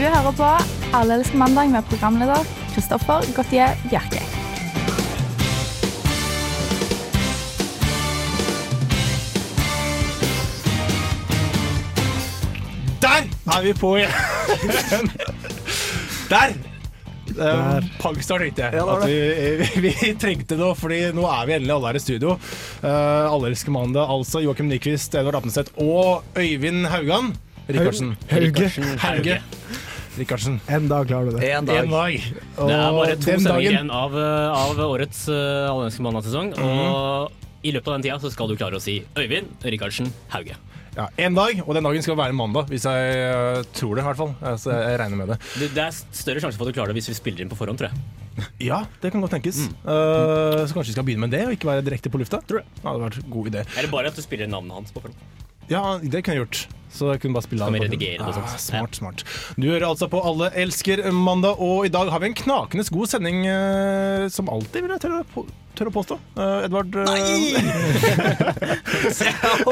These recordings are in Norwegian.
Du hører på Alle elsker mandag med programleder Kristoffer Gautier Bjerke. Der er vi på igjen! Der! Der. Pangstart tenkte jeg. Ja, det at vi, vi, vi trengte det, fordi nå er vi endelig alle her i studio. Uh, alle elsker mandag, altså Joakim Nyquist, Edvard Apneseth og Øyvind Haugan. Rikardsen. Hauge. Hauge. Rikardsen. En dag klarer du det. En En dag. dag. Det er bare to den sendinger igjen av, eh, av årets uh, Allmenneske mandag-sesong. Og i løpet av den tida så skal du klare å si Øyvind Rikardsen Hauge. Ja, en dag, og den dagen skal være mandag, hvis jeg uh, tror det, i hvert fall. Altså, jeg regner med det. Det, det er større sjanse for at du klarer det hvis vi spiller inn på forhånd, tror jeg. Ja, det kan godt tenkes. Mm. Uh, så kanskje vi skal begynne med det, og ikke være direkte på lufta? Tror jeg. Ja, det hadde vært god idé. Eller bare at du spiller navnet hans på forhånd. Ja, det kunne jeg gjort. Så jeg kunne bare spille av- redigere det sånt? Ah, smart, smart. Du hører altså på Alle elsker mandag, og i dag har vi en knakende god sending eh, som alltid, vil jeg tørre, på- tørre å påstå. Eh, Edvard uh,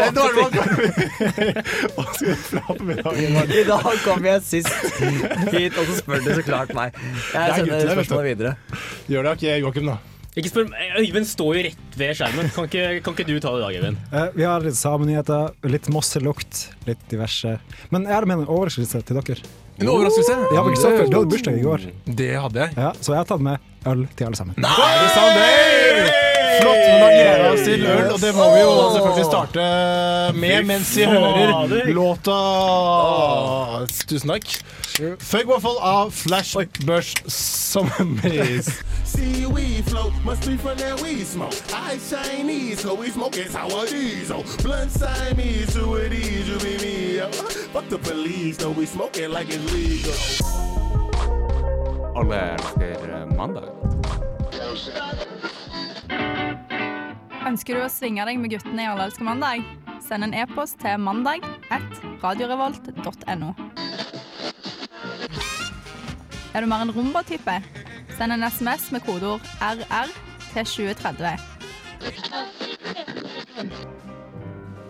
Edvard, hva kan vi Hva skal vi fra på middagen? Edvard? I dag kom jeg sist hit, og så spør du så klart meg. Jeg er sender gutter, vet du. spørsmålet videre. Gjør det ikke Joakim, da? Ikke spør, Øyvind står jo rett ved skjermen. Kan ikke, kan ikke du ta det i dag, Øyvind? Eh, vi har litt samenyheter, litt mosselukt, litt diverse. Men jeg har med en overraskelse til dere. En overraskelse? Ja, men Kristoffer, du hadde bursdag i går. Det hadde jeg. Ja, så jeg har tatt med øl til alle sammen. Nei! Flott, men da gleder vi oss til øl, og det må vi jo selvfølgelig starte med mens vi hører låta Tusen takk. Fake Waffle av Flashbush Summermaze. See we float, must be from that we smoke. I Chinese, so we smoke it sour diesel. Blunt Siamese, who it is, you be me. Fuck the police, though we smoke it like it's legal. Alle elsker mandag. Ønsker du å svinge deg med guttene i Alle elsker mandag? Send en e-post til mandag at radiorevolt.no. Er du mer en rumbatype? Send en SMS med kodeord RR til 2030.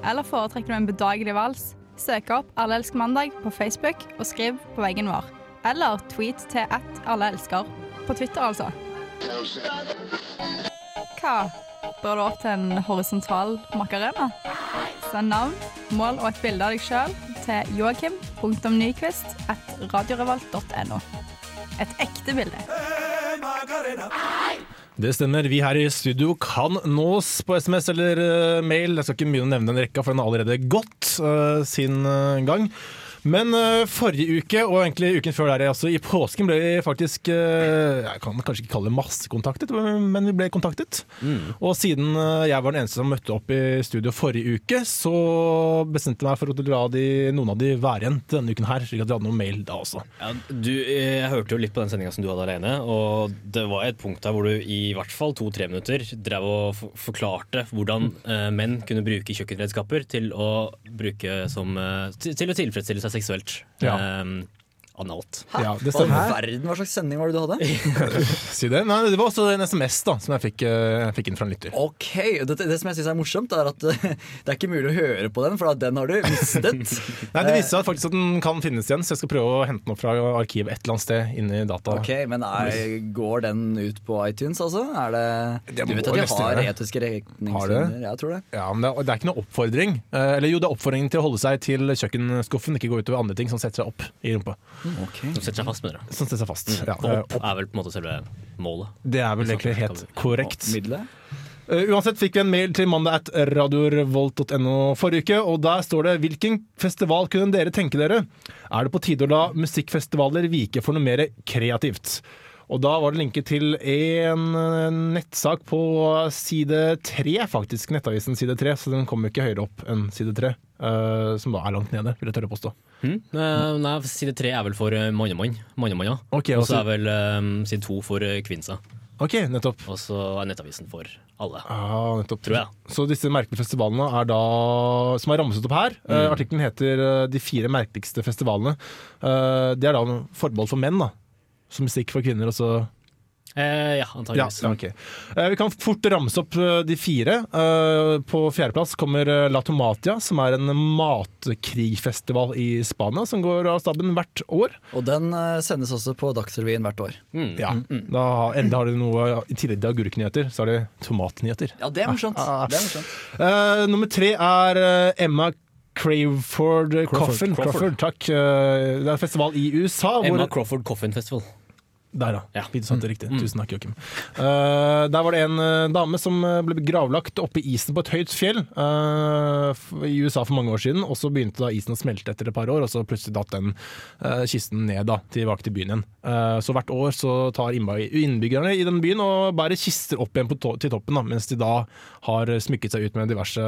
Eller foretrekker du en bedagelig vals? Søk opp Alle elsker mandag på Facebook og skriv på veggen vår. Eller tweet til at alle elsker. På Twitter, altså. Hva? Bør du opp til en horisontal makarena? Send navn, mål og et bilde av deg sjøl til joakim.nyquist.radiorevolt.no. Et ekte bilde. Det stemmer. Vi her i studio kan nås på SMS eller eh, mail. Jeg skal ikke begynne å nevne den rekka, for den har allerede gått uh, sin eh, gang. Men uh, forrige uke, og egentlig uken før der, altså i påsken ble vi faktisk uh, Jeg kan kanskje ikke kalle det massekontaktet, men vi ble kontaktet. Og siden uh, jeg var den eneste som møtte opp i studio forrige uke, så bestemte jeg meg for å la de, noen av de være igjen denne uken her, slik at vi hadde noe mail da også. Ja, du, jeg hørte jo litt på den sendinga som du hadde alene, og det var et punkt der hvor du i hvert fall to-tre minutter drev og forklarte hvordan menn kunne bruke kjøkkenredskaper til å bruke som til, til å tilfredsstille seg seksuelt. Ja. Eh, analt. Ja, det Hva verden, hva slags sending var det du hadde? Si det. Nei, det var også en SMS da, som jeg fikk, eh, jeg fikk inn fra en lytter. Ok, det, det som jeg syns er morsomt, er at eh, det er ikke mulig å høre på den, for den har du mistet. Nei, Det viser seg faktisk at den kan finnes igjen, så jeg skal prøve å hente den opp fra arkivet et eller annet sted inni data. Ok, Men er, går den ut på iTunes, altså? Er det, Det du vet at de har etiske retningslinjer? Jeg tror det. Ja, men det er, det er ikke noe oppfordring. Eh, eller jo, det er oppfordringen til å holde seg til kjøkkenskuffen, ikke gå utover andre ting som setter seg opp i rumpa. Som setter seg fast, mener du. Som setter seg fast. Ja, eh, opp er vel på en måte selve målet. det er vel egentlig helt korrekt. Middelet? Eh, uansett fikk vi en mail til mandag at radiorevolt.no forrige uke, og der står det Hvilken festival kunne dere tenke dere? Er det på tide å la musikkfestivaler vike for noe mer kreativt? Og da var det linket til en eh, nettsak på side tre, faktisk. Nettavisen side tre, så den kommer ikke høyere opp enn side tre. Eh, som da er langt nede, vil jeg tørre å påstå. Mm. Eh, nei, side tre er vel for uh, mannemann. ja. Okay, og altså- så er vel um, side to for eh, kvinsa. Ok, nettopp. Og så er Nettavisen for alle. Ah, nettopp. Tror jeg. Så disse merkelige festivalene er da, som er ramset opp her mm. Uh, Artikkelen heter eh, 'De fire merkeligste festivalene'. Eh, det er da forbehold for menn, da. Så musikk for kvinner, og så Eh, ja, antageligvis. ja, okay. Eh, Vi kan fort ramse opp eh, de fire. Eh, På fjerdeplass kommer eh, La Tomatia, som er en matkrigfestival i Spania som går av staben hvert år. Og den eh, sendes også på Dagsrevyen hvert år. Mm. Ja, da Endelig har de noe I tillegg til agurknyheter, så har de tomatnyheter. Ja, det er morsomt. Ah, ah. Det er morsomt. Eh, nummer tre er eh, Emma Craveford Coffin. Crawford. takk. Eh, det er en festival i USA. Emma hvor, Crawford Coffin Festival. Der, ja. Ja. Vi sa det riktig. Tusen takk, Joakim. Uh, der var det en uh, dame som eh, ble gravlagt oppe i isen på et høyt fjell uh, i USA for mange år siden. Og så begynte da isen å smelte etter et par år, og så plutselig datt den kisten ned da, tilbake til byen igjen. Så hvert år så tar innbyggerne i den byen og bærer kister opp igjen på to til toppen, da, mens de da har smykket seg ut med diverse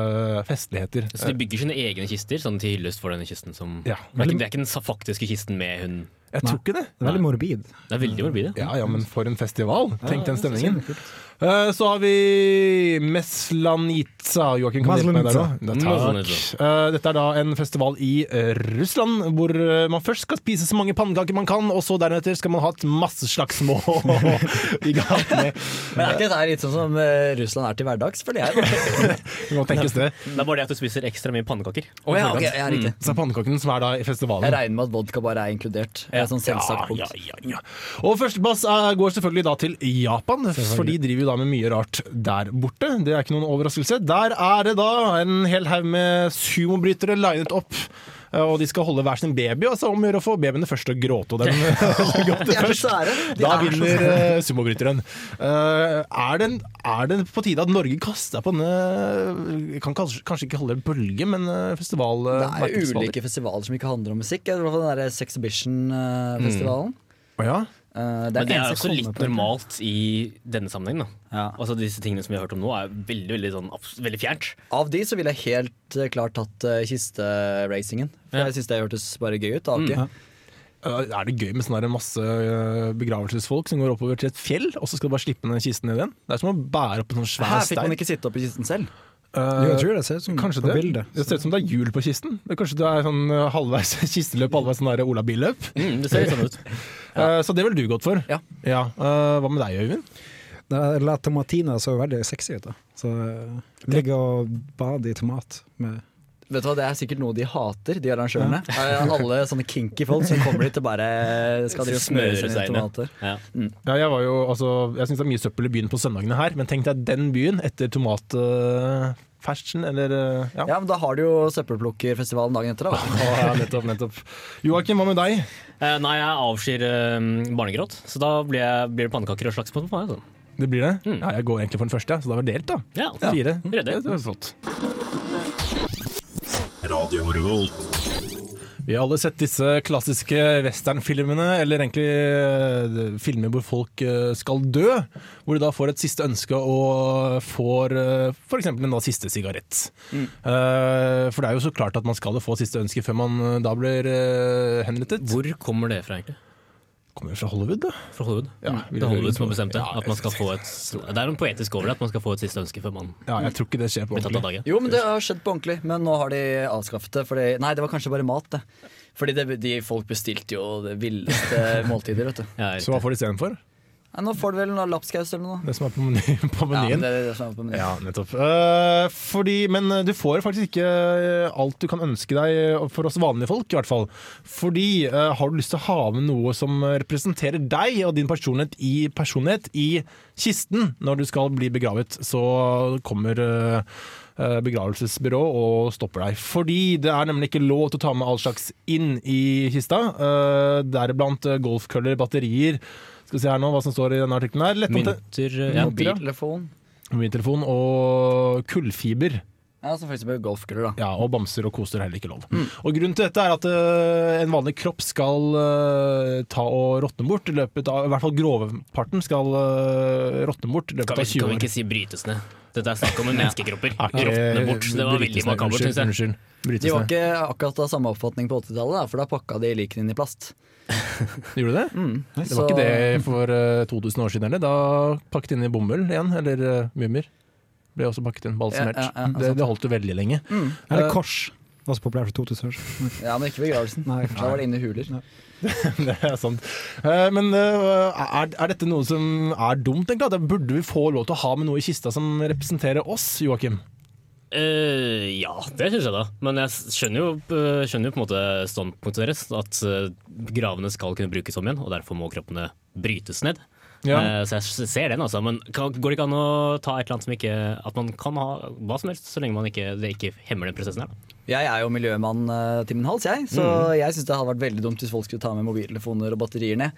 festligheter. Så de bygger sine egne kister sånn til hyllest for denne kisten. Som, Ja. det, er ikke, det er ikke den faktiske kisten med hun. Jeg tror ikke det. Det er veldig morbid. Det er veldig morbid. Ja, ja, men for en festival. Tenk den stemningen. Eh, Så har vi Meslanitsa. Joakim, kan du hjelpe meg der òg? Meslanitsa. Takk. Eh, Dette er da en festival i eh, Russland, hvor man først skal spise så mange pannekaker man kan, og så deretter skal man ha et masse slagsmål i gatene. Men er ikke dette litt sånn som Russland er til hverdags, føler jeg? Det må tenkes det. Det er bare det at du spiser ekstra mye pannekaker. Oh, ja, okay, jeg er riktig. Så er pannekakene som er da i festivalen. Jeg regner med at vodka bare er inkludert. Er sånn selvsagt punkt. Ja, ja, ja. Og førsteplass eh, går selvfølgelig da til Japan, for de driver jo da med mye rart der borte. Det er ikke noen overraskelse. Der er det da en hel haug med sumobrytere linet opp. Eh, Og de skal holde hver sin baby, og så om å gjøre å få babyene først å gråte. Og dem så først. Da er vinner uh, sumobryteren. Eh, er, det, er det på tide at Norge kaster seg på denne kan kanskje, kanskje ikke holde en bølge, men festival... eh, Det er ulike festivaler som ikke handler om musikk. I hvert fall den der Sexhibition-festivalen. Å ja? Eh, Men det er også litt på. normalt i denne sammenhengen. da. Ja. Altså Disse tingene som vi har hørt om nå, er veldig veldig, sånn, veldig fjernt. Av de så ville jeg helt eh, klart tatt uh, kisteracingen. For Ja. jeg syns det hørtes bare gøy ut. Mm. Uh, Er det gøy med sånne masse uh, begravelsesfolk som går oppover til et fjell, og så skal du bare slippe den kisten ned igjen? Det er som å bære opp en sånn svær Her fikk man ikke sitte oppi kisten selv. Uh, Jo, jeg tror det ser ut som kanskje på det. bildet. Det ser ut som det er hjul på kisten. Det er kanskje det er sånn uh, halvveis kisteløp, halvveis sånn der olabilløp. Mm, det ser litt sånn ut. Uh, så det ville du gått for. Ja. Uh, hva med deg, Øyvind? Det er- La Tomatina så veldig sexy ut. da Så eh, Ligge og bade i tomat med Vet du hva, Det er sikkert noe de hater, de arrangørene. Ja. Alle sånne kinky folk som kommer dit og bare skal drive smøre Smøre seg inn i ja. tomater. Ja. Ja, jeg var jo, altså, jeg syns det er mye søppel i byen på søndagene her, men tenk deg den byen etter tomat fashion, eller uh, ja. Ja, men Da har du jo søppelplukkerfestivalen dagen etter. da ja, nettopp, nettopp. Joakim, hva med deg? Eh, nei, jeg avskyr eh, barnegråt, så da blir, jeg, blir det pannekaker og slagsmål på meg. Altså. Det blir det? Mm. Ja, jeg går egentlig for den første, så da var det delt, da. Ja, Fire. Ryddig. Det var flott. Radio Revolt. Vi har alle sett disse klassiske westernfilmene, eller egentlig eh, filmer hvor folk eh, skal dø. Hvor de da får et siste ønske og får uh, f.eks. en da siste sigarett. Mm. Eh, for det er jo så klart at man skal få siste ønske før man eh, da blir eh, henrettet. Hvor kommer det fra, egentlig? Kommer fra Hollywood, da. Fra Hollywood? Ja, Mm. det er Hollywood som har bestemt det. Ja, At man skal få et, det er noe poetisk over det, at man skal få et siste ønske før man Ja, jeg tror ikke det skjer på blir tatt av ordentlig. Jo, men det har skjedd på ordentlig. Men nå har de avskaffet det. Fordi, nei, det var kanskje bare mat, det. Fordi det, de folk bestilte jo det villeste måltider, vet du. Ja, Så hva får de istedenfor? Nei, nå får du vel noe lapskaus eller noe. Det som er på, meny, på Ja, det er det som er på menyen. Ja, nettopp. Uh, fordi, men eh, du får faktisk ikke eh, alt du kan ønske deg for oss vanlige folk, i hvert fall. Fordi uh, har du lyst til å ha med noe som representerer deg og din personlighet i, personlighet i kisten når du skal bli begravet, så kommer eh, begravelsesbyrå og stopper deg. Fordi det er nemlig ikke lov til å ta med all slags inn i kista. Uh, Deriblant uh, golfkøller, batterier. Skal vi se her nå hva som står i denne artikkelen Mynter eh. Mynter, ja. Mobiltelefon. Mobiltelefon og kullfiber. Ja, som for eksempel da. Ja, og bamser og koser er heller ikke lov. Og Grunnen til dette er at uh, en vanlig kropp skal uh, ta og råtne bort i løpet av I hvert fall groveparten skal uh, råtne bort i løpet av vi, 20 kan vi ikke si brytes ned? Dette er snakk om en menneskekropper. Råtne bort. Det var veldig makabert, syns jeg. Unnskyld. Brytes De var ikke akkurat av samme oppfatning på 80-tallet, for da pakka de likene inn i plast. Gjorde du det? Det var ikke det for uh, 2000 år siden heller. Da pakket inn i bomull igjen, eller uh, mummer. Ble også pakket inn balsamert. Ja, ja, ja, det, det holdt jo veldig lenge. Eller kors. Det var så populær for 2000 år siden. Ja, men ikke begravelsen. Nei, Da var det inne i huler. Det er sant. Eh, Men eh, er, er dette noe som er dumt, egentlig? At Burde vi få lov til å ha med noe i kista som representerer oss, Joakim? Uh, ja, det syns jeg da. Men jeg skjønner jo, eh, skjønner jo på en måte standpunktet deres. At eh, gravene skal kunne brukes om igjen, og derfor må kroppene brytes ned. Eh, så jeg ser den, altså. Men kan, går det ikke an å ta et eller annet som ikke At man kan ha hva som helst, så lenge man ikke, det ikke hemmer den prosessen her? Da. Jeg er jo miljømann eh, til min hals, jeg. Så jeg syns det hadde vært veldig dumt hvis folk skulle ta med mobiltelefoner og batterier ned.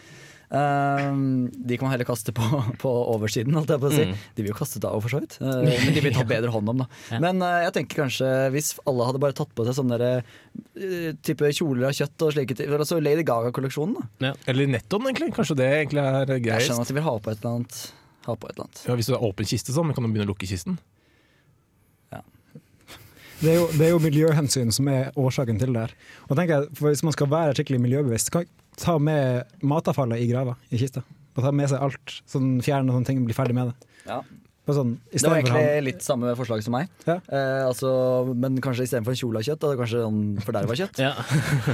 Ehm, de kan man heller kaste på, på oversiden, holdt jeg på å si. De vil jo kaste det av, for så vidt. Eh, men de blir tatt bedre hånd om, da. Men eh, jeg tenker kanskje hvis alle hadde bare tatt på seg sånne der, eh, type kjoler av kjøtt og slike ting. Altså Lady Gaga-kolleksjonen, da. Eller nettopp, egentlig. Kanskje det egentlig er Jeg skjønner at de vil ha på et eller annet. Ha på et eller annet. Ja, hvis du har åpen kiste, sånn, kan du begynne å lukke kisten. Det er, jo, det er jo miljøhensyn som er årsaken til det her. Og tenker jeg, for Hvis man skal være skikkelig miljøbevisst, kan ta med matavfallet i grava, i kista. Og ta med seg alt. Sånn Fjerne sånne ting, bli ferdig med det. Ja. Sånn, Det var egentlig for egentlig litt samme forslag som meg. Ja. Eh, altså, men kanskje istedenfor en kjole av kjøtt, kanskje sånn forderva kjøtt. Ja.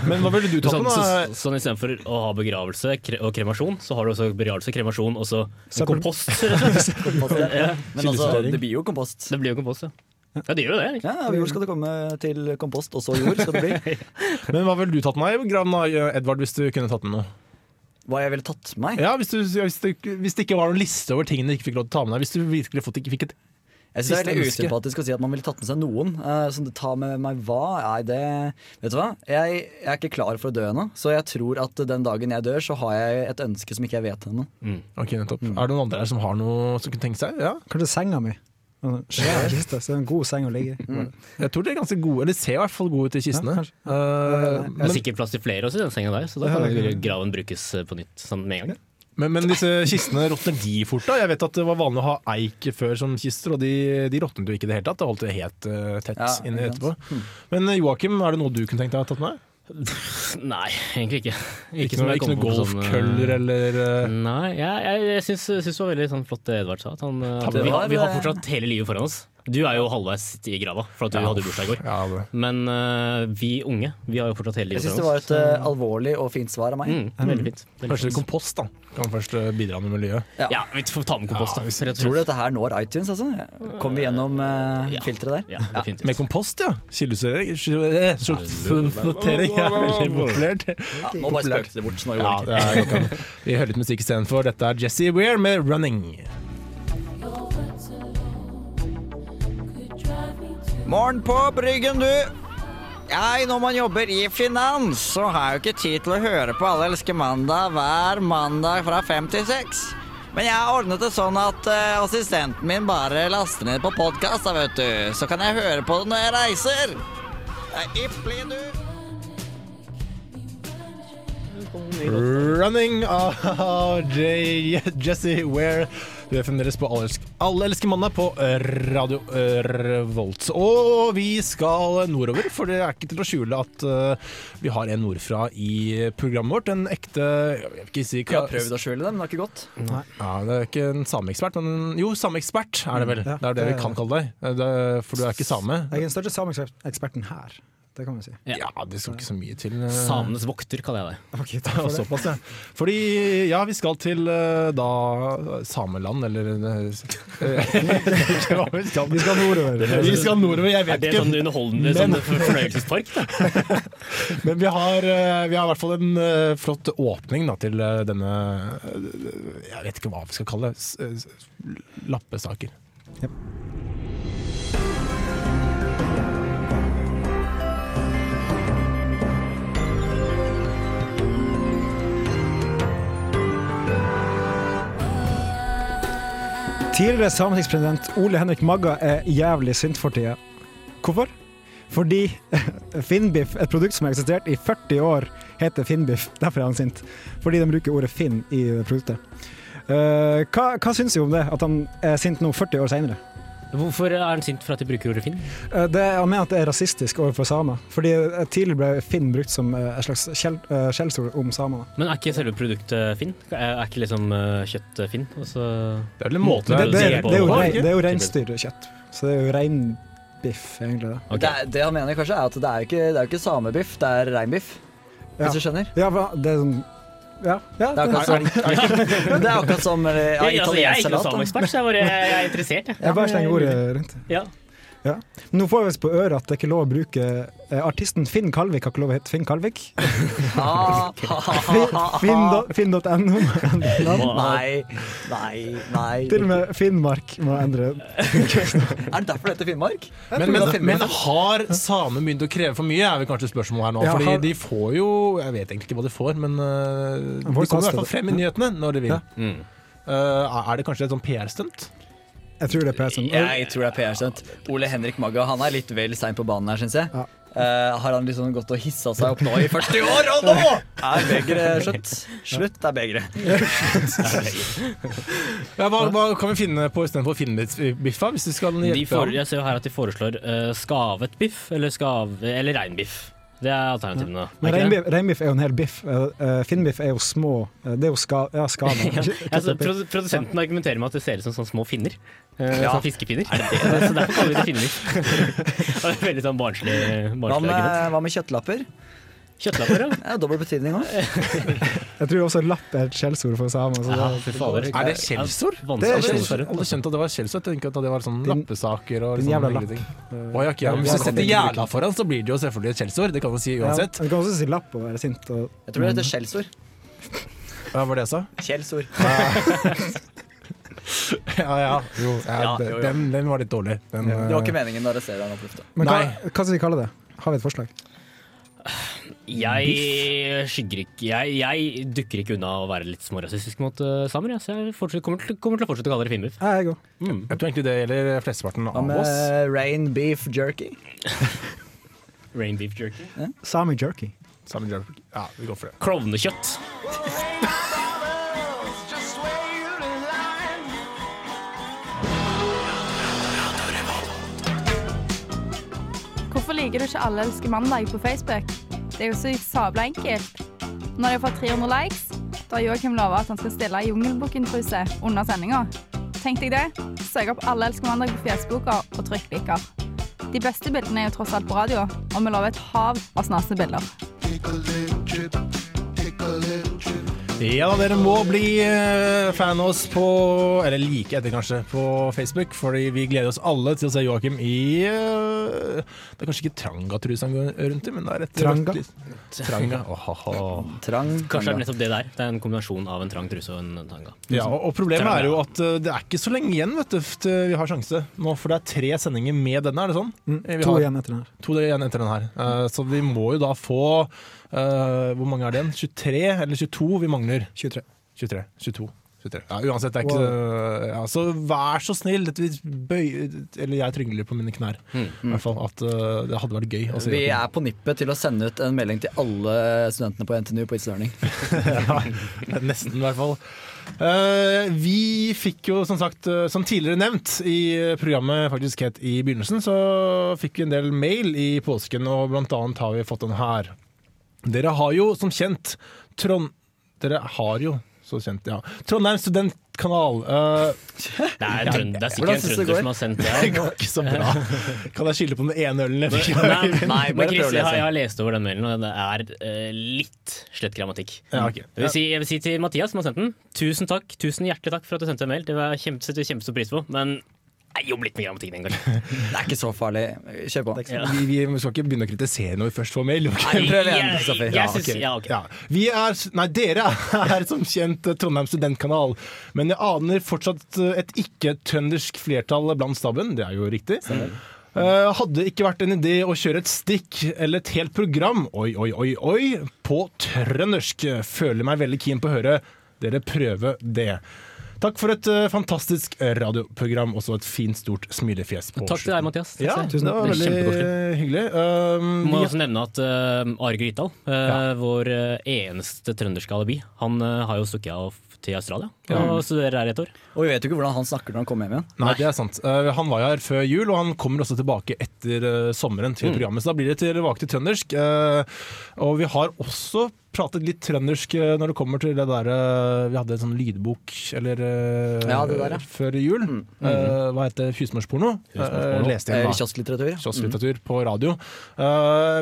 Men hva ville du tatt Sånn, med? så, da? sånn Istedenfor å ha begravelse kre og kremasjon, så har du også begravelse, kremasjon og så kompost. Kompost, ja. ja. Men altså, det blir jo kompost. Det blir jo kompost, ja. Ja, det gjør jo det. Ikke? Ja, Av jord skal det komme til kompost, og så jord skal det bli. Men hva ville du tatt med i graven, Edvard, hvis du kunne tatt med noe? Hva jeg ville tatt med meg? Ja, hvis, du, hvis, det, hvis det ikke var noen liste over tingene du ikke fikk lov til å ta med deg. Hvis du virkelig fått, ikke fikk et Jeg synes det er litt veldig usympatisk å si at man ville tatt med seg noen. Uh, som det tar med meg hva? Nei, det Vet du hva? Jeg, jeg er ikke klar for å dø ennå, så jeg tror at den dagen jeg dør, så har jeg et ønske som ikke jeg vet ennå. Ok, nettopp. Er det noen andre her som har noe som kunne tenke seg? Ja. Kanskje senga mi. Svær kiste, så det er en god seng å ligge i. Jeg tror de er ganske gode, eller ser i hvert fall gode ut i kistene. Ja, uh, men, Det er sikkert plass til flere også i den senga der, så da kan ja, graven brukes eh, på nytt sånn med en gang. men, men disse kistene, råtner de fort da? Jeg vet at det var vanlig å ha eik før som kister, og de, de råtnet jo ikke i det hele tatt. Det holdt det helt uh, tett Ja, sant. etterpå. Men eh, Joakim, er det noe du kunne tenkt deg å ha tatt med? Nei, egentlig ikke. Ikke, ikke noe, ikke noe kommer sånn, eh, golfkøller eller eh, Nei, jeg, jeg, jeg syns, det var veldig sånn flott det Edvard sa. At han, eh, at vi, har, vi har fortsatt hele livet foran oss. Du er jo halvveis i grava, for at du hadde bursdag i går. ja. Men uh, vi unge, vi har jo fortsatt hele livet. Jeg syns det var et uh, alvorlig og fint svar av meg. Mm, veldig fint. Veldig Kanskje litt kompost, da. Kan først eh, bidra med miljøet. Ja, vi får ta med kompost, da. Ja, rett og Tror du dette her når iTunes, altså? Kommer vi gjennom uh, Ja. filteret der? Ja, definitivt. Med kompost, ja. Kildesortering. Sortering er veldig populært. Ja, nå bare spøkte det bort. sånn Ja, er. Vi hører litt musikk istedenfor. Dette er Jesse Weir med 'Running'. Morgen på Bryggen, du. Nei, når man jobber i finans, så har jeg jo ikke tid til å høre på Alle elsker mandag hver mandag fra fem til seks. Men jeg har ordnet det sånn at uh, assistenten min bare laster ned på podkast, da, vet du. Så kan jeg høre på det når jeg reiser. Det er ypperlig, du. 'Running' av Jesse Weir. Du er fremdeles på Alle elsker, Alle elsker mandag på Radio eh, Revolt. Og vi skal nordover, for det er ikke til å skjule at uh, vi har en nordfra i programmet vårt. En ekte Jeg vil ikke si Vi har prøvd å skjule det, men det har ikke gått. Ja, Det er ikke en sameekspert, men jo, sameekspert er det vel. Ja, det er det vi kan kalle deg. Eh, Det, for du er ikke same. Jeg er den største sameeksperten her. Det kan vi si. Ja, det skal ikke så mye til. eh. Samenes vokter, kaller jeg det. Okay, takk for det. såpass, ja. Fordi, ja, vi skal til eh, da sameland, eller eh, vi skal. Vi skal nordover. Vi skal nordover, jeg vet ikke. Er det sånn underholdende sånn fornøyelsespark? Men vi har, vi har i hvert fall en flott åpning da, til denne Jeg vet ikke hva vi skal kalle det. Lappesaker. s- Tidligere sametingspresident Ole Henrik Magga er jævlig sint for tida. Hvorfor? Fordi Finnbiff, et produkt som har eksistert i 40 år, heter Finnbiff. Derfor er han sint. Fordi de bruker ordet Finn i produktet. Uh, hva, hva syns du om det, at han er sint nå 40 år seinere? Hvorfor er han sint for at de bruker ordet Finn? han mener at det er rasistisk overfor samer. Fordi eh, tidligere ble Finn brukt som eh, et slags skjell- eh, skjellsord om samene. Men er ikke selve produktet Finn? Er ikke liksom eh, kjøtt Finn? Og Det er vel en måte Det, det, det det, er det, jo rein, det er jo reinsdyrkjøtt. Så det er jo reinbiff, egentlig. Det, er- det han mener kanskje er at det er jo ikke, det er jo ikke samebiff, det er reinbiff. Ja. Hvis du skjønner? Ja, det er sånn Ja, ja Det er akkurat som, det er akkurat som eh, ja, Jeg, altså, jeg er ikke noe sameekspert, så jeg, bare, jeg er interessert. Jeg. Jeg bare slenger ordet rundt. Ja. Nå får vi på øret at det er ikke lov å bruke eh, Artisten Finn Kalvik har ikke lov å hete Finn Kalvik. Finn.no. Finn-. Nei, nei, nei. Til og med Finnmark må endre. Er det derfor det heter Finnmark? Men, men, men har samer begynt å kreve for mye, er vel kanskje spørsmålet her nå. Ja, Fordi har- de får jo Jeg vet egentlig ikke hva de får, men uh, de kommer i hvert fall frem i nyhetene når de vil. Ja. Mm. Uh, er det kanskje et sånn PR-stunt? Jeg tror det er PC-en. Jeg tror det er PR-stunt. Ole Henrik Magga han er litt vel sein på banen her, syns jeg. Ja. Uh, har han liksom gått og hissa seg opp nå i 40 år, og nå er begeret slutt. Slutt er begeret. Ja, hva, hva kan vi finne på istedenfor Finnbiffa, hvis vi skal hjelpe jeg ser jo her at de foreslår uh, skavet biff eller, skav, eller reinbiff. Det er alternativene. Men er ikke det? reinbiff, reinbiff er jo en hel biff. Eh, eh, Finnbiff er jo små. Eh, det er jo ska, ja. Ja, altså, produ- produsenten argumenterer med at det ser ut som sånne små finner. Eh, Ja. Sånn fiskepinner. Så derfor kaller vi det finner. det er veldig sånn barnslig, Hva med, hva med kjøttlapper? Kjøttlapper, ja. Ja, Dobbel betydning òg. Jeg tror også lapp er et skjellsord for samer. Ja det. Er det skjellsord? Det er skjellsord. Jeg Alle skjønte at det var skjellsord. Tenker at det var sånn Din- lappesaker og sånn jævla lapp. Oh, ja, ok, ja. Hvis du setter jævla foran, så blir det jo selvfølgelig et skjellsord. Det kan man si ja, uansett. du kan også si lapp og være sint. Og, Jeg tror det heter skjellsord. Hva var det jeg sa? Kjellsord. Ja, ja. Jo, ja, Ja, jo, jo. Den, den var litt dårlig. Den, Ja. Det var eh, ikke meningen å arrestere deg nå på lufta. men hva, hva skal vi kalle det? Har vi et forslag? Jeg skygger ikke jeg, jeg dukker ikke unna å være litt smårasistisk mot uh, samer. Ja, så jeg fortsatt, kommer, til, kommer til å fortsette å kalle dere finbiff. Ja, jeg mm. Jeg tror egentlig det gjelder flesteparten Hva av med oss. rain beef jerky? Rain beef jerky. Sami jerky. Sami jerky. Ja, vi går for det. Klovnekjøtt. Hvorfor liker du ikke Alle elsker mandag på Facebook? Det er jo så sabla enkelt. Når de har fått 300 likes, da har Joakim lova at han skal stille Jungelbukken-truse under sendinga. Tenk deg det. Søk opp Alle elsker mandag på Fjesboka og trykk liker. De beste bildene er jo tross alt på radio, og vi lover et hav av snasende bilder. Ja, dere må bli eh, fan av oss på Eller like etter, kanskje, på Facebook. Fordi vi gleder oss alle til å se Joakim i eh, Det er kanskje ikke Tranga-trusa han går rundt i, men det er et Tranga? rødt Oh, Tranga. Åhåhå. Trang. Kanskje det er nettopp det der. Det er en kombinasjon av en trang truse og en tanga. Ja, og, og problemet er jo at eh, det er ikke så lenge igjen vet du, til vi har sjanse nå. For det er tre sendinger med denne, er det sånn? Mm, to igjen etter den her. To igjen etter den her. Uh, så vi må jo da få eh, Hvor mange er det igjen? 23 eller 22 vi mangler? 23. 23. 22. 23. Ja, uansett, det er ikke ja, Så vær så snill. Dette vil bøy, eller jeg trygler på mine knær. I hvert fall At uh, det hadde vært gøy. å se Vi er på nippet til å sende ut en melding til alle studentene på NTNU på It's Learning. ja, nesten, i hvert fall. Uh, vi fikk jo, som sagt, uh, som tidligere nevnt i programmet faktisk het i begynnelsen, så fikk vi en del mail i påsken, og blant annet har vi fått den her. Dere har jo som kjent Trond... Dere har jo så kjent, ja. Trondheim studentkanal. Uh, Det er, trønd, det er sikkert en trønder som har sendt det. det går ikke så bra. Kan jeg skylde på den ene ølen jeg fikk? Nei, Nei, men Chris, jeg, har, jeg har lest over den mailen, og det er uh, litt slett grammatikk. Ja, okay. Jeg vil, si, jeg vil si til Mathias som har sendt den, tusen takk, tusen hjertelig takk for at du sendte en mail. Det var kjempe, setter vi kjempestor pris på, men jobb litt med grammatikken en gang. Det er ikke så farlig. Kjør på. Ja. Vi, vi skal ikke begynne å kritisere når vi først får mail. Okay? Nei, Jeg- jeg synes- ja, okay. Ja. Vi er, nei, dere er som kjent Trondheim studentkanal, men jeg aner fortsatt et ikke-trøndersk flertall blant staben. Det er jo riktig. Uh, hadde ikke vært en idé å kjøre et stikk eller et helt program oi, oi, oi, oi, på trøndersk. Føler meg veldig keen på å høre dere prøve det. Takk for et uh, fantastisk radioprogram, og så et fint, stort smilefjes på Takk til deg, Mathias. Takk Ja, tusen takk. det var veldig hyggelig. Um, Må også nevne at uh, Are Grytdal, uh, Ja. vår eh, eneste trønderske alibi, han eh, har jo stukket av til Australia Ja. og studerer her i et år. Og vi vet jo ikke hvordan han snakker når han kommer hjem igjen. Nei, det er sant. Uh, han var jo her før jul, og han kommer også tilbake etter uh, sommeren til programmet. Så da blir det tilbake til trøndersk. Uh, og vi har også pratet litt trøndersk eh, når det kommer til det der eh, Vi hadde en sånn lydbok eller eh, Ja, det der, ja. før jul. Mm. Mm. hva heter det? Husmorsporno? Jeg da. Kiosklitteratur, mm. På radio.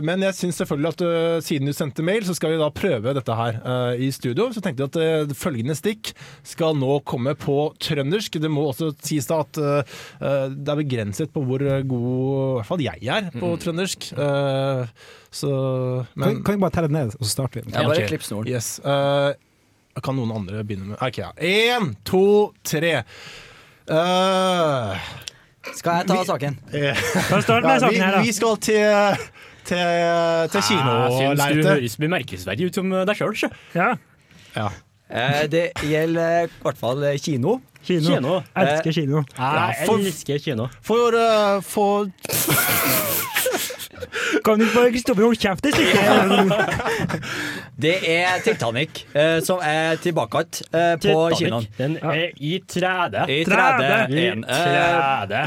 Men jeg syns selvfølgelig at siden du sendte mail, så skal vi da prøve dette her i studio. Så tenkte jeg at følgende stikk skal nå komme på trøndersk. Det må også sies da at det er begrenset på hvor god i hvert fall jeg er på trøndersk. Eh, så Kan, men kan vi bare telle ned, og så starter vi? Ja, bare klipp snoren. Yes. Uh, kan noen andre begynne med OK, ja. Én, to, tre. Uh, Skal jeg ta saken? Kan starte med ja, saken her, vi, da. vi skal til til, til Jeg du kinolerretet. høres bemerkelsesverdig ut som deg sjøl. Ja. Ja. Eh, det gjelder i hvert fall eh, kino. Kino. Kino. Elsker kino. Jeg for- elsker kino. For, eh, for Kan du ikke bare Kristoffer holde kjeft et stykke? Det er Titanic, eh, som er tilbake igjen eh, på kinoen. Den er i 3D. I Træde. 30 I en. Eh, 3D.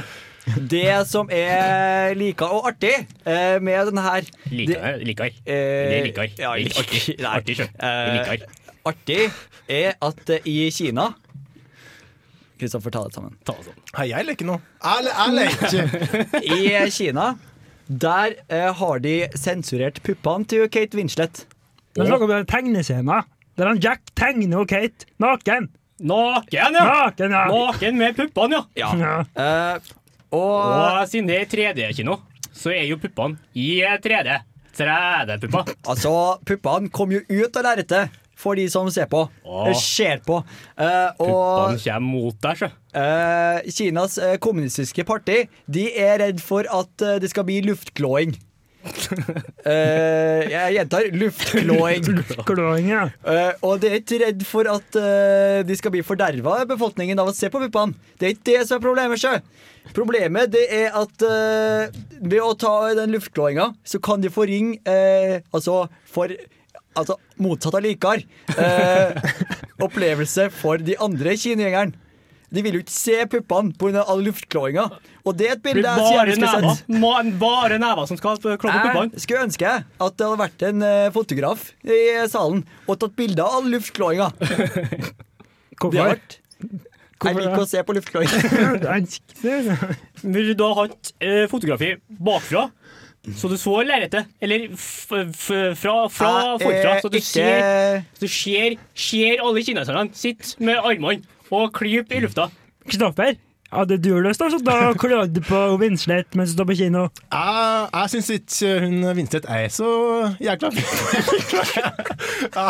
Det som er like og artig eh, med denne her Liker. Liker. eh, Det liker. ja, Det er artig. nei, Artig, sjø. eh, Artig er at eh, i Kina Kristoffer, ta det sammen. Ta det sammen. Hei, jeg leker nå. Jeg, jeg leker. I Kina der eh, har de sensurert puppene til Kate Winslet. Det er snakk om tegnescener. Der han Jack tegner og Kate naken. Naken, ja! Naken, ja. Naken med puppene, ja. ja. Eh, og Og siden det er 3D-kino, så er jo puppene i 3D. 3D-pupper. altså, puppene kom jo ut av lerretet for de som ser på. Åh. eh, Ser på. Uh, og Puppene kommer mot deg, sjø. Uh, Kinas uh, kommunistiske parti De er redd for at uh, det skal bli luftklåing. Jeg gjentar luftklåing. Klåing, ja. Og de er ikke redd for at de skal bli forderva, befolkningen, av å se på puppene. Det er ikke det som er problemet. Sjø. Problemet det er at ved å ta den luftklåinga, så kan de få ring eh, Altså for Altså motsatt av likar. Eh, opplevelse for de andre kinegjengeren. De vil jo ikke se puppene pga. all luftklåinga. Og det er et bilde jeg så gjerne skulle sett. Bare never som skal klå på puppene. Jeg skulle ønske at det hadde vært en eh, fotograf i salen og tatt bilde av all luftklåinga. Hvorfor? Hvorfor? Jeg liker å se på luftklåing. Vil du da ha hatt eh, fotografi bakfra, så du så lerretet? Eller f f fra, fra forfra, så du ikke- ser, så du ser, ser alle kineserne sitte med armene og klype i lufta. Kristoffer, hadde du lyst til så da klager du på Vinslet mens du står på kino? Jeg, jeg syns ikke hun Vinslet er så jækla ja,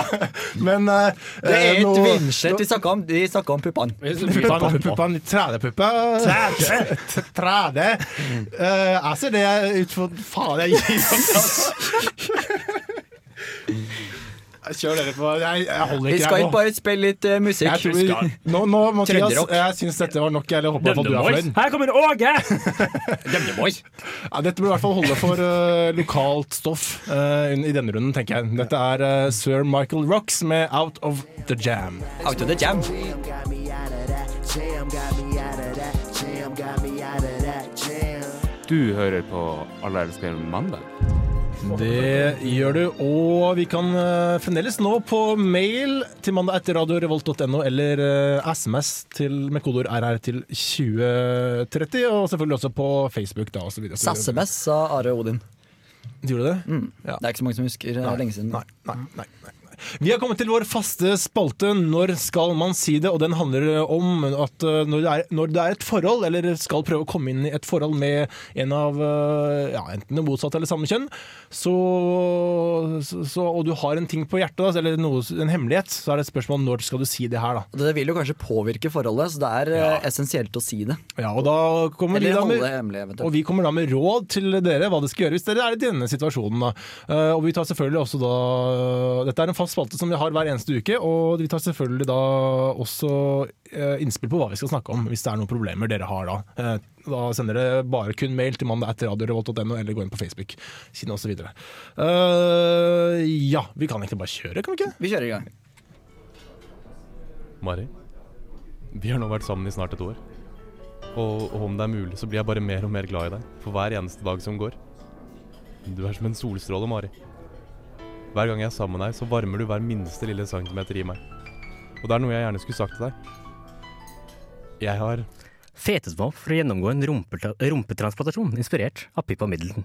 Men uh, Det er eh, ikke nå- Vinslet vi snakker om, vi snakker om puppene. Puppene, puppene, trædepuppe. Træde. Eh, jeg ser det ut for Faen, jeg gir opp. Kjør dere på. Jeg, jeg holder Vi skal ikke bare spille litt Jeg musikk. tror vi, nå, nå, Mathias, jeg syns dette var nok. Jeg håper at du er fornøyd. Her kommer Åge! Ja, dette bør i hvert fall holde for uh, lokalt stoff uh, i denne runden, tenker jeg. Dette er Sir Michael Rocks med 'Out of the Jam'. Out of the jam. Du hører på Alle elsker mandag. Det gjør du, og vi kan eh, fremdeles nå på mail til mandag etter radiorevolt.no eller eh, SMS til, med kodeord RR til 2030, og selvfølgelig også på Facebook. da, og så videre. SMS sa Are Odin. Gjorde du det? Ja. Det er ikke så mange som husker. Det er lenge siden. Nei, nei, nei, nei. Vi har kommet til vår faste spalte 'Når skal man si det?' og den handler om at uh, når det, er, når det er et forhold, eller skal prøve å komme inn i et forhold med en av uh, ja, enten det motsatte eller samme kjønn, så, så, og du har en ting på hjertet, eller noe, en hemmelighet, så er det et spørsmål når skal du si det her, da. Det vil jo kanskje påvirke forholdet, så det er ja. essensielt å si det. Ja, og da kommer vi da med Og vi kommer da med råd til dere hva dere skal gjøre hvis dere er i denne situasjonen. Da. Eh, og vi tar selvfølgelig også da Dette er en fast spalte som vi har hver eneste uke, og vi tar selvfølgelig da også eh, innspill på hva vi skal snakke om, hvis det er noen problemer dere har da. Eh, da sender dere bare kun mail til mandag etter eller gå inn på Facebook, siden osv. Uh, ja, vi kan egentlig bare kjøre, kan vi ikke? Vi kjører i gang. Mari, vi har nå vært sammen i snart et år. Og, og om det er mulig, så blir jeg bare mer og mer glad i deg for hver eneste dag som går. Du er som en solstråle, Mari. Hver gang jeg er sammen med deg, så varmer du hver minste lille centimeter i meg. Og det er noe jeg gjerne skulle sagt til deg. Jeg har Fetet meg opp for å gjennomgå en rumpetra- rumpetransplantasjon inspirert av Pippa Middleton.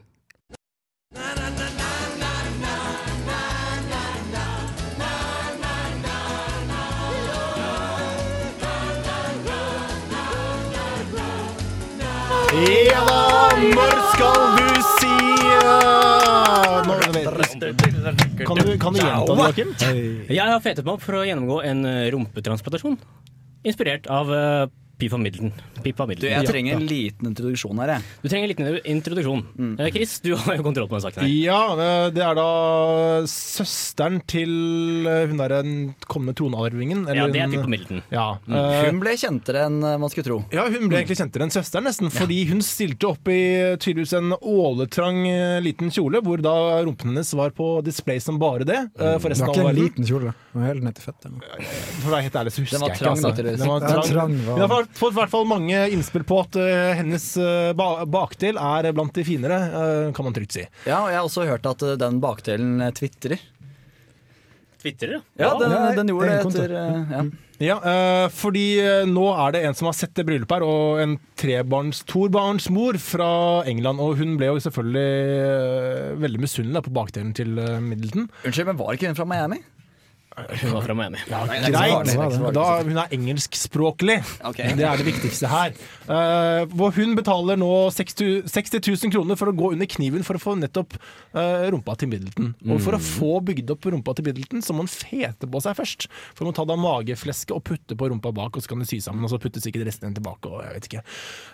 Ja da, når skal du si uh, når, kan, du, kan du gjenta det, Joakim? Jeg har fetet meg opp for å gjennomgå en eh, rumpetransplantasjon inspirert av uh, Pippa Middleton. Pippa Du, jeg trenger en liten introduksjon her, jeg. Du trenger en liten introduksjon. Mm. Chris, du har jo kontroll på den saken. her. Ja, eh, det er da søsteren til Hun hun derre kommende tronarvingen. Ja, det er Pippa Middleton. Ja, Mm. Hun ble kjentere enn eh, man skulle tro. Ja, hun ble egentlig kjentere enn søsteren, nesten. Fordi hun stilte opp i tydeligvis en åletrang eh, liten kjole, hvor da rumpen hennes var på display som bare det. eh, For Det var ikke en liten kjole. Var helt ned til fettet. For å være helt ærlig så husker Den var jeg ikke. trang, Altså. da, tydeligvis. Den var trang. trang var- Vi har fått- i hvert fall mange innspill på at uh, hennes uh, ba bakdel er blant de finere, uh, kan man trygt si. Ja, og jeg har også hørt at den bakdelen tvitrer. Twitter, ja. Ja, den, Ja, den gjorde det er etter ja. Ja, eh, fordi nå er det en som har sett det bryllupet her, og en trebarns, tobarnsmor fra England. Og hun ble jo selvfølgelig veldig misunnelig på bakdelen til Middleton. Unnskyld, men var ikke hun fra Miami? Hun var fra Miami. Ja, farlig, Greit, er ikke da hun er engelskspråklig. Okay. Det er det viktigste her. Uh, hvor hun betaler nå 60 60 000 kroner for å gå under kniven for å få nettopp uh, rumpa til Middleton. Og for å få bygd opp rumpa til Middleton, så må hun fete på seg først. For hun må ta da mageflesket og putte på rumpa bak, og så kan det sy sammen. Og så puttes sikkert resten igjen tilbake. Og jeg vet ikke.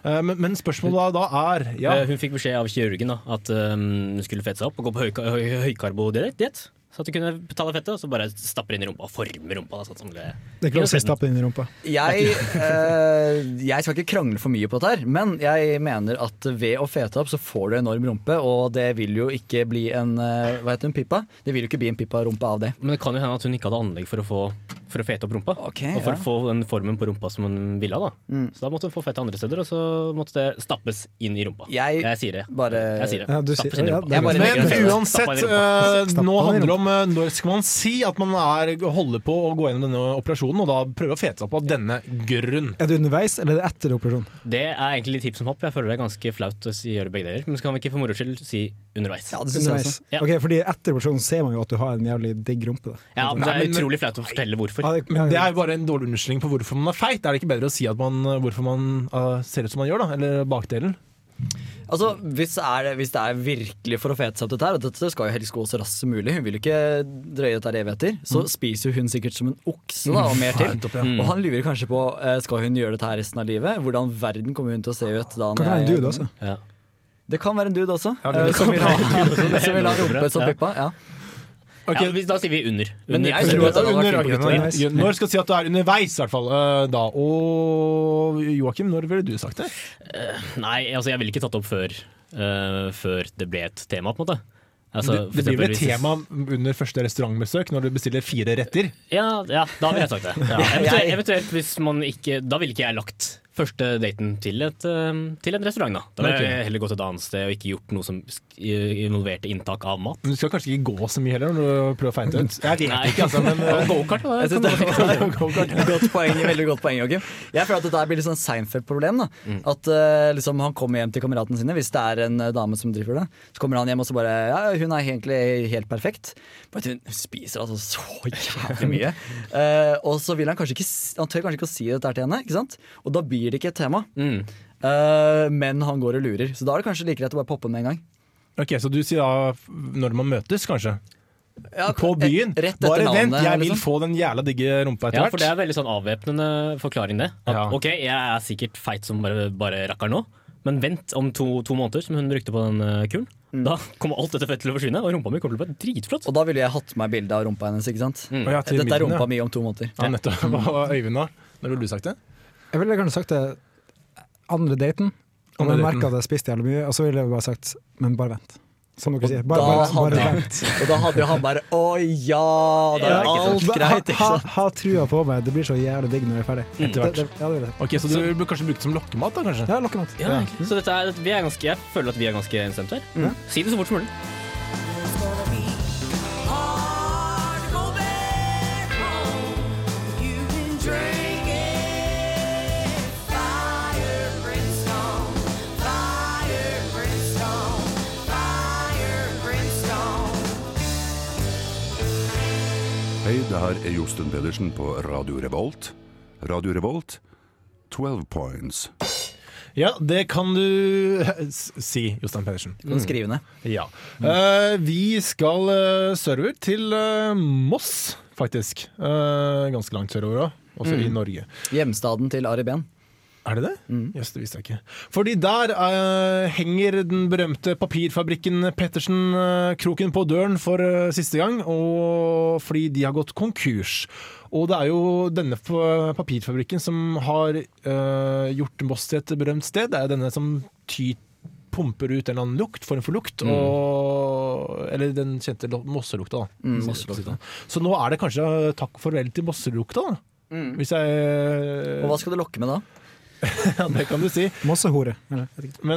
Uh, men, men spørsmålet da er ja, Hun fikk beskjed av kirurgen da, at um, hun skulle fete seg opp og gå på høykarbo høy- høykarbodiett. Så at du kunne betale fettet, og så bare stapper inn i rumpa og former rumpa. Da, sånn som det Det er ikke lov å stappe inn i rumpa. Jeg, eh, jeg skal ikke krangle for mye på dette, her men jeg mener at ved å fete opp så får du enorm rumpe, og det vil jo ikke bli en eh, Hva heter hun, pippa? Det vil jo ikke bli en pippa-rumpe av det. Men det kan jo hende at hun ikke hadde anlegg for å, få, for å fete opp rumpa. Okay, og for ja. å få den formen på rumpa som hun ville ha. Da. Mm. Så da måtte hun få fett andre steder, og så måtte det stappes inn i rumpa. Jeg sier det. bare Jeg sier det. Ja, sier- Stappes inn i rumpa. Jeg legger Men uansett, Stappa nå handler det om når skal man si at man er, holder på å gå gjennom denne operasjonen, og da prøve å fete seg av denne grunn. Er det underveis, eller er det etter operasjonen? Det er egentlig litt hipp som hopp. Jeg føler det er ganske flaut å si, gjøre begge deler. Men så kan vi ikke for moro skyld si underveis. Ja, det synes jeg Underveis. også. Ja. Ok, fordi etter operasjonen ser man jo at du har en jævlig digg rumpe. Da. Ja, men Det er utrolig flaut å fortelle hvorfor. Ja, det, Men det er jo bare en dårlig unnskyldning på hvorfor man er feit. Er det ikke bedre å si at man, hvorfor man uh, ser ut som man gjør, da? Eller bakdelen? Altså, hvis, er det, hvis det er virkelig for å fete seg opp dette her, og dette skal jo helst gå så raskt som mulig, hun vil jo ikke drøye dette her evigheter, så spiser hun sikkert som en okse da, og mer til. nettopp, ja. Og han lurer kanskje på eh, skal hun gjøre dette her resten av livet. Hvordan verden kommer hun til å se ut da? kan når være en dude også. Ja. Det kan være en dude også. Ja, det eh, som vil ha, som vil ha rumpe som pippa. Ja. Ja, da sier vi under. Men under jeg tror at det Under, fint på ok, gutteøyne. når, når skal si at du er underveis, i hvert fall. eh, da. Og Joakim, når ville du sagt det? Nei, altså jeg ville ikke tatt det opp før, uh, før det ble et tema, på en måte. Altså, det, det blir vel et tema under første restaurantbesøk, når du bestiller fire retter. Ja, ja, da ville jeg sagt det. Ja. Eventuelt, eventuelt hvis man ikke Da ville ikke jeg lagt første daten til, et, eh, til en restaurant, da. Da ville jeg heller gått et annet sted og ikke gjort noe som involverte inntak av mat. Men du skal kanskje ikke gå så mye heller når du prøver å feite ut. Jeg vet Nei. ikke, altså, men eh, Gokart, da. Jeg synes det er godt poeng, veldig godt poeng, Joakim. Jeg føler at dette blir litt sånn Seinfeld-problem. da At eh, liksom Han kommer hjem til kameratene sine, hvis det er en eh, dame som driver det. Så kommer han hjem og så bare Ja, hun er egentlig helt perfekt. Bare hun spiser altså så jævlig mye. Eh, og så vil han kanskje ikke Han tør kanskje ikke å si dette til henne, ikke sant? Og da blir det ikke et tema. Mm. Uh, men han går og lurer. Så da er det kanskje like greit å bare poppe med en gang. Ok, Så du sier da når man møtes, kanskje? Ja, På byen? Rett etter Bare vent, navnet, jeg vil liksom. få den jævla digge rumpa etter Ja, for det er veldig sånn avvæpnende forklaring, det. At Ja. ok, jeg er sikkert feit som bare, bare rakkeren nå, men vent om to, to måneder, som hun brukte på den kuren. kuren. Da kommer alt dette fettet til å forsvinne, og rumpa mi kommer til å bli dritflott. Og da ville jeg hatt med bilde av rumpa hennes, ikke sant? Mm. Ja, Dette er rumpa ja. mi om to måneder. Ja, nettopp. Hva Øyvind da? Når ville du sagt det? Jeg ville kanskje sagt det andre daten. Om Andre jeg merka at jeg spiste jævlig mye, og så ville jeg bare sagt men bare vent. Som dere sier. Bare, bare, bare vent. og da hadde jo han bare Å ja! Da er Ja, alt greit. Ikke ha, sant? ha trua på meg, det blir så jævlig digg når jeg er ferdig. Etter hvert. Det, det, ja, det vil. Ok, Så du burde kanskje bruke det som lokkemat, da? kanskje? Ja, lokkemat. Ja, ja. Så dette er, vi er ganske, jeg føler at vi er ganske enstemt her. Si det så fort som mulig. Det her er Josten Pedersen på Radio Revolt. Radio Revolt, 12 points. Ja, det kan du si, Jostein Pedersen. Du kan skrive ned. Ja. Eh, vi skal uh, sørover til eh, Moss, faktisk. Eh, ganske langt sørover òg, også i Mm. Norge. Hjemstaden til Ari Behn. Er det det? Jøss, det visste jeg ikke. Fordi der uh, henger den berømte papirfabrikken Pettersen uh, kroken på døren for uh, siste gang, og fordi de har gått konkurs. Og det er jo denne papirfabrikken som har gjort Moss til et berømt sted. Det er denne som ty pumper ut en eller annen lukt, form for lukt, Mm. og, eller den kjente mosselukta. da. Mm, mosselukta. Så nå er det kanskje takk og farvel til mosselukta, da. Mm. Hvis jeg Og hva skal du lokke med da? ja, det kan du si. Mossehore. Men,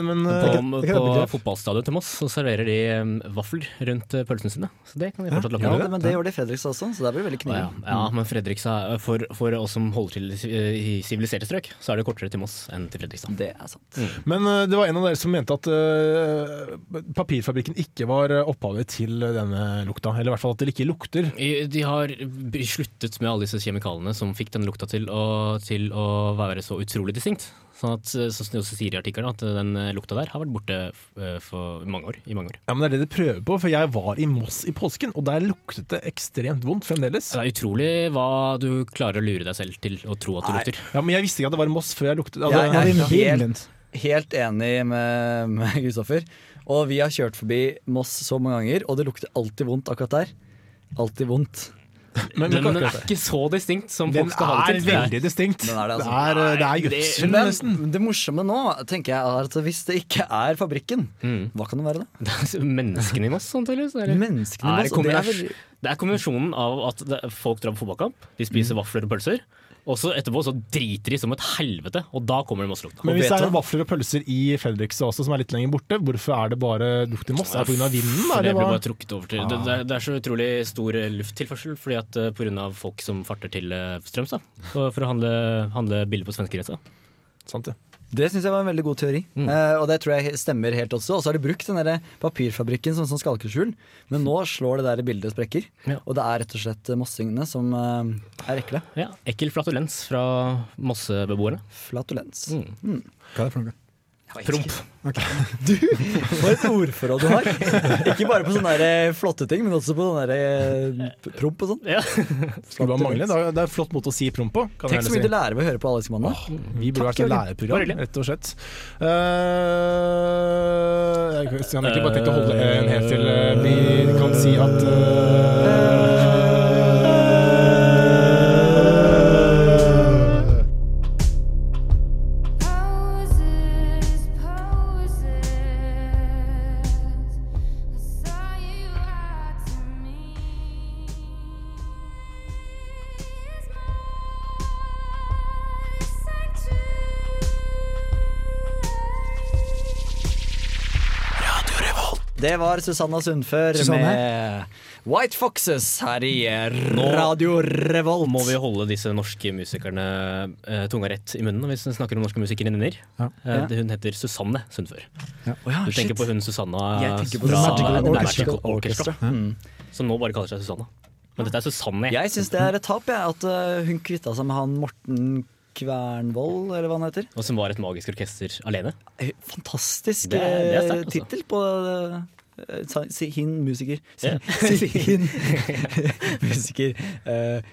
men På, eh, på fotballstadion til Moss så serverer de um, vafler rundt eh, pølsene sine. Så det kan de fortsatt lage. Ja, det, men det gjør de i Fredrikstad også, så der blir det veldig Å Ja, kniving. ja, men Fredrikstad for, for oss som holder til i i siviliserte strøk, så er det kortere til Moss enn til Fredrikstad. Det er sant. Men eh, det var en av dere som mente at uh, papirfabrikken ikke var eh, opphavet til denne lukta. Eller i hvert fall at det ikke lukter. De har sluttet med alle disse kjemikaliene som fikk denne lukta til å, til å være så utrolig distinkt. Sånn at, eh, som det også sier i artikkelen, at den eh, lukta der har vært borte eh, for mange år. I mange år. Ja, men Det er det de prøver på, for jeg var i Moss i påsken, og der luktet det ekstremt vondt fremdeles. Det er utrolig hva du klarer å lure deg selv til å tro at du Nei. lukter. Ja, Men jeg visste ikke at det var Moss før jeg luktet altså, Jeg er din helt, helt enig med, med Kristoffer. Og vi har kjørt forbi Moss så mange ganger, og det lukter alltid vondt akkurat der. Alltid vondt. Men, Den, men, den er ikke så distinkt som den folk skal ha det er veldig distinkt. Den er det, altså. det, er, eh, det er gjødsel, Men nesten. det morsomme nå tenker jeg er at hvis det ikke er fabrikken, Mm. hva kan det være da? Det er Menneskene i Moss, antakeligvis. eller? Menneskene i Moss, det er kombinasjon- Det er kombinasjonen av at folk drar på fotballkamp, de spiser vafler og pølser, og så etterpå så driter de som et helvete, og da kommer det Moss-lukta. Men hvis det er vafler og pølser i Fredrikstad også, som er litt lenger borte, hvorfor er det bare lukt i Moss? Er det pga. vinden? Er det det blir bare trukket over til det, det, er, det er så utrolig stor eh, lufttilførsel fordi at pga. på grunn av folk som farter til eh, Strømstad for, for å handle, handle billig på svenskegrensa. Sant det. Det syns jeg var en veldig god teori, Mm. uh, og det tror jeg stemmer helt også. Og så har de brukt den der papirfabrikken som sånn skalkeskjul, men nå slår det der bildet sprekker. Ja. Og det er rett og slett mossingene som uh, er ekle. Ja, ekkel flatulens fra mossebeboerne. Flatulens. Flatulens. Mm. Hva er det for noe? Promp. Du, for et ordforråd du har! Ikke bare på sånne eh, flotte ting, men også på sånne eh, promp og sånn. Ja. Skulle bare mangle. Det er- er en flott måte å si promp på. Kan jeg Tenk så mye si. du lærer ved å høre på Alle Mann. Oh, Vi burde Takk, vært et læreprogram, rett og slett. Uh, jeg kan egentlig bare tenke å holde en helt til vi kan si at eh, Det var Susanna Sundfør Susanne? med White Foxes her i Radio Revolt. Nå Må vi holde disse norske musikerne eh, tunga rett i munnen hvis vi snakker om norske musikerinner? Ja. Eh, hun heter Susanne Sundfør. Å ja, Du tenker shit. på hun Susanna på fra The Magical Orchestra. Orchestra, Mm. som nå bare kaller seg Susanna. Men dette er Susanne. Jeg syns det er et tap, jeg, at uh, hun kvitta seg med han Morten Kvernvoll, eller hva han heter. Og som var et magisk orkester alene. Eh, Fantastisk eh, altså. tittel på hin musiker. Si, Ja. si, hin musiker eh.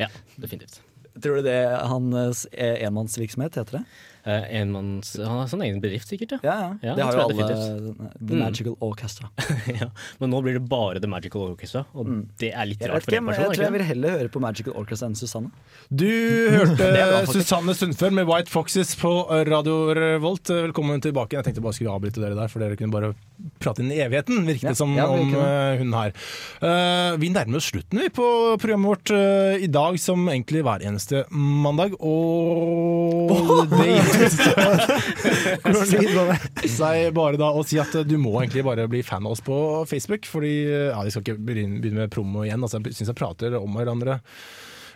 Ja, definitivt. Tror du det hans eh, enmannsvirksomhet heter det? Eh, enmanns, han har sånn egen bedrift, sikkert. Ja. Ja, ja. Ja, det har jo alle The Mm. Magical Orchestra. ja. Men nå blir det bare The Magical Orchestra, og Mm. det er litt Jeg, rart for en person. jeg tror jeg vil heller høre på Magical Orchestra enn Susanne. Du hørte bra. Susanne Sundfør med White Foxes på Radio Revolt. Velkommen tilbake. Jeg tenkte bare skulle avbryte dere der, for dere kunne bare prate inn i evigheten, virket Ja, det som ja, om eh, hun her. Uh, vi nærmer oss slutten vi på programmet vårt uh, i dag, som egentlig hver eneste mandag. Og det seg bare da å si at eh, du må egentlig bare bli fan av oss på Facebook. Fordi eh, ja, Vi skal ikke begynne med promo igjen. Altså, jeg syns jeg prater om hverandre.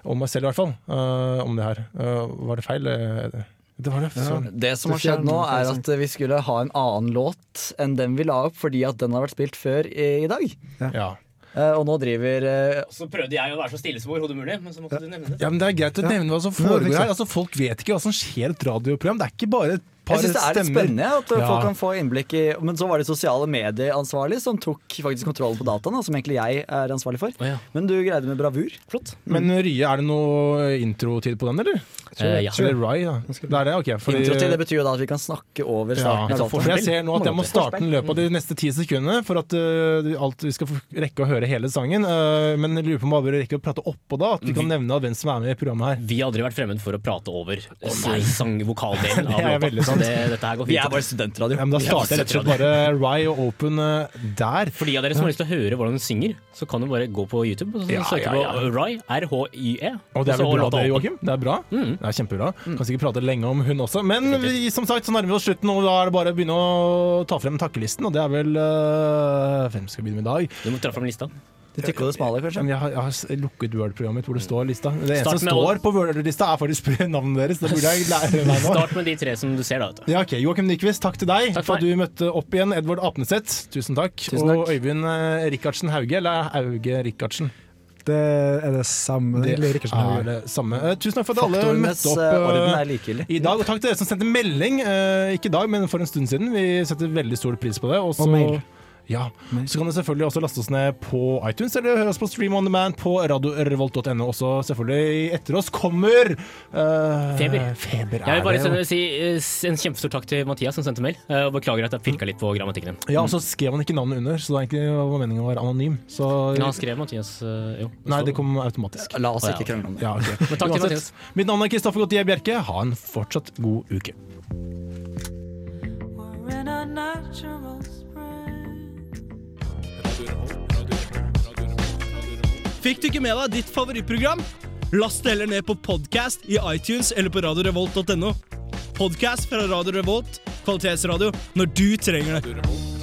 Om meg selv, i hvert fall. uh, om det her. Uh, var det feil? Det var det. ja. Det som har skjedd nå, er at vi skulle ha en annen låt enn den vi la opp, fordi at den har vært spilt før i, i dag. Ja. Eh, og nå driver eh, Så prøvde jeg å være så stille som overhodet mulig, men så måtte du nevne det. Ja, men Det er greit å nevne hva som foregår her. Altså, folk vet ikke hva som skjer i et radioprogram. Det er ikke bare et par Jeg syns det er litt spennende at Ja. folk kan få innblikk i Men så var det sosiale medieansvarlig som tok faktisk kontrollen på dataene, som egentlig jeg er ansvarlig for. Ja. Men du greide med bravur. Flott. Men Rye, er det noe introtid på den, eller? Eh, ja. Eller Rai, ja. Det er det, ok. fordi- Introtid det betyr jo da at vi kan snakke over starten Ja, for jeg ser nå at jeg må starte den løpet av de neste ti sekundene for at uh, alt, vi skal få rekke å høre hele sangen. Uh, men jeg lurer på om vi rekker å prate oppå da, at vi kan nevne hvem som er med i programmet her. Vi har aldri vært fremmed for å prate over sang-vokaldelen Det av låta. Så det, dette her går Vi er bare studentradio. Ja, men da starter jeg rett og slett bare Rye og Open uh, der. For de av dere som har lyst til å høre hvordan hun synger, så kan du bare gå på YouTube og så Ja, søke ja, ja. på Rye, R-H-Y-E. Og det er vel bra det. Joakim? Det er bra. Mm. Det er kjempebra. Kan sikkert prate lenge om hun også. Men vi, som sagt, så nærmer vi oss slutten, og da er det bare å begynne å ta frem takkelisten. Og det er vel uh, Hvem skal begynne med i dag? Du må ta frem lista. Det tykke og det smale, kanskje. Jeg har, jeg har lukket Word-programmet mitt hvor det står lista. Det eneste som står på Word-lista, er faktisk navnet deres. Det burde jeg lære meg nå. Start med de tre som du ser, da. Ja, okay. Joakim Nyquist, takk til deg Takk for at du møtte opp igjen. Edvard Apneseth, tusen takk. Tusen takk. Og Øyvind eh, Rikardsen Hauge, eller Hauge Rikardsen. Det er det samme. Det er det samme. Uh, tusen takk for at alle møtte opp uh, i dag. Og takk til dere som sendte melding. uh, ikke i dag, men for en stund siden. Vi setter veldig stor pris på det. Også, Og mail. Ja, Så kan du selvfølgelig også laste oss ned på iTunes eller høre oss på Stream on demand på radiorevolt.no. Også selvfølgelig etter oss kommer uh, Feber. Feber Jeg vil bare det, sende, si eh, en kjempestor takk til Mathias som sendte mail. eh, Og beklager at jeg pirka litt på grammatikken. Ja, og så skrev han ikke navnet under, så det var egentlig meningen å være anonym. Så Ja, han skrev Mathias jo. jo. Nei, det kom automatisk. La oss ikke krangle om det. Ja, okay. Men takk til Mathias. Mitt navn er Kristoffer Gautier Bjerke. Ha en fortsatt god uke. We're in a natural. Fikk du ikke med deg ditt favorittprogram? Last det heller ned på podkast i iTunes eller på radiorevolt.no. Podkast fra Radio Revolt, kvalitetsradio, når du trenger det.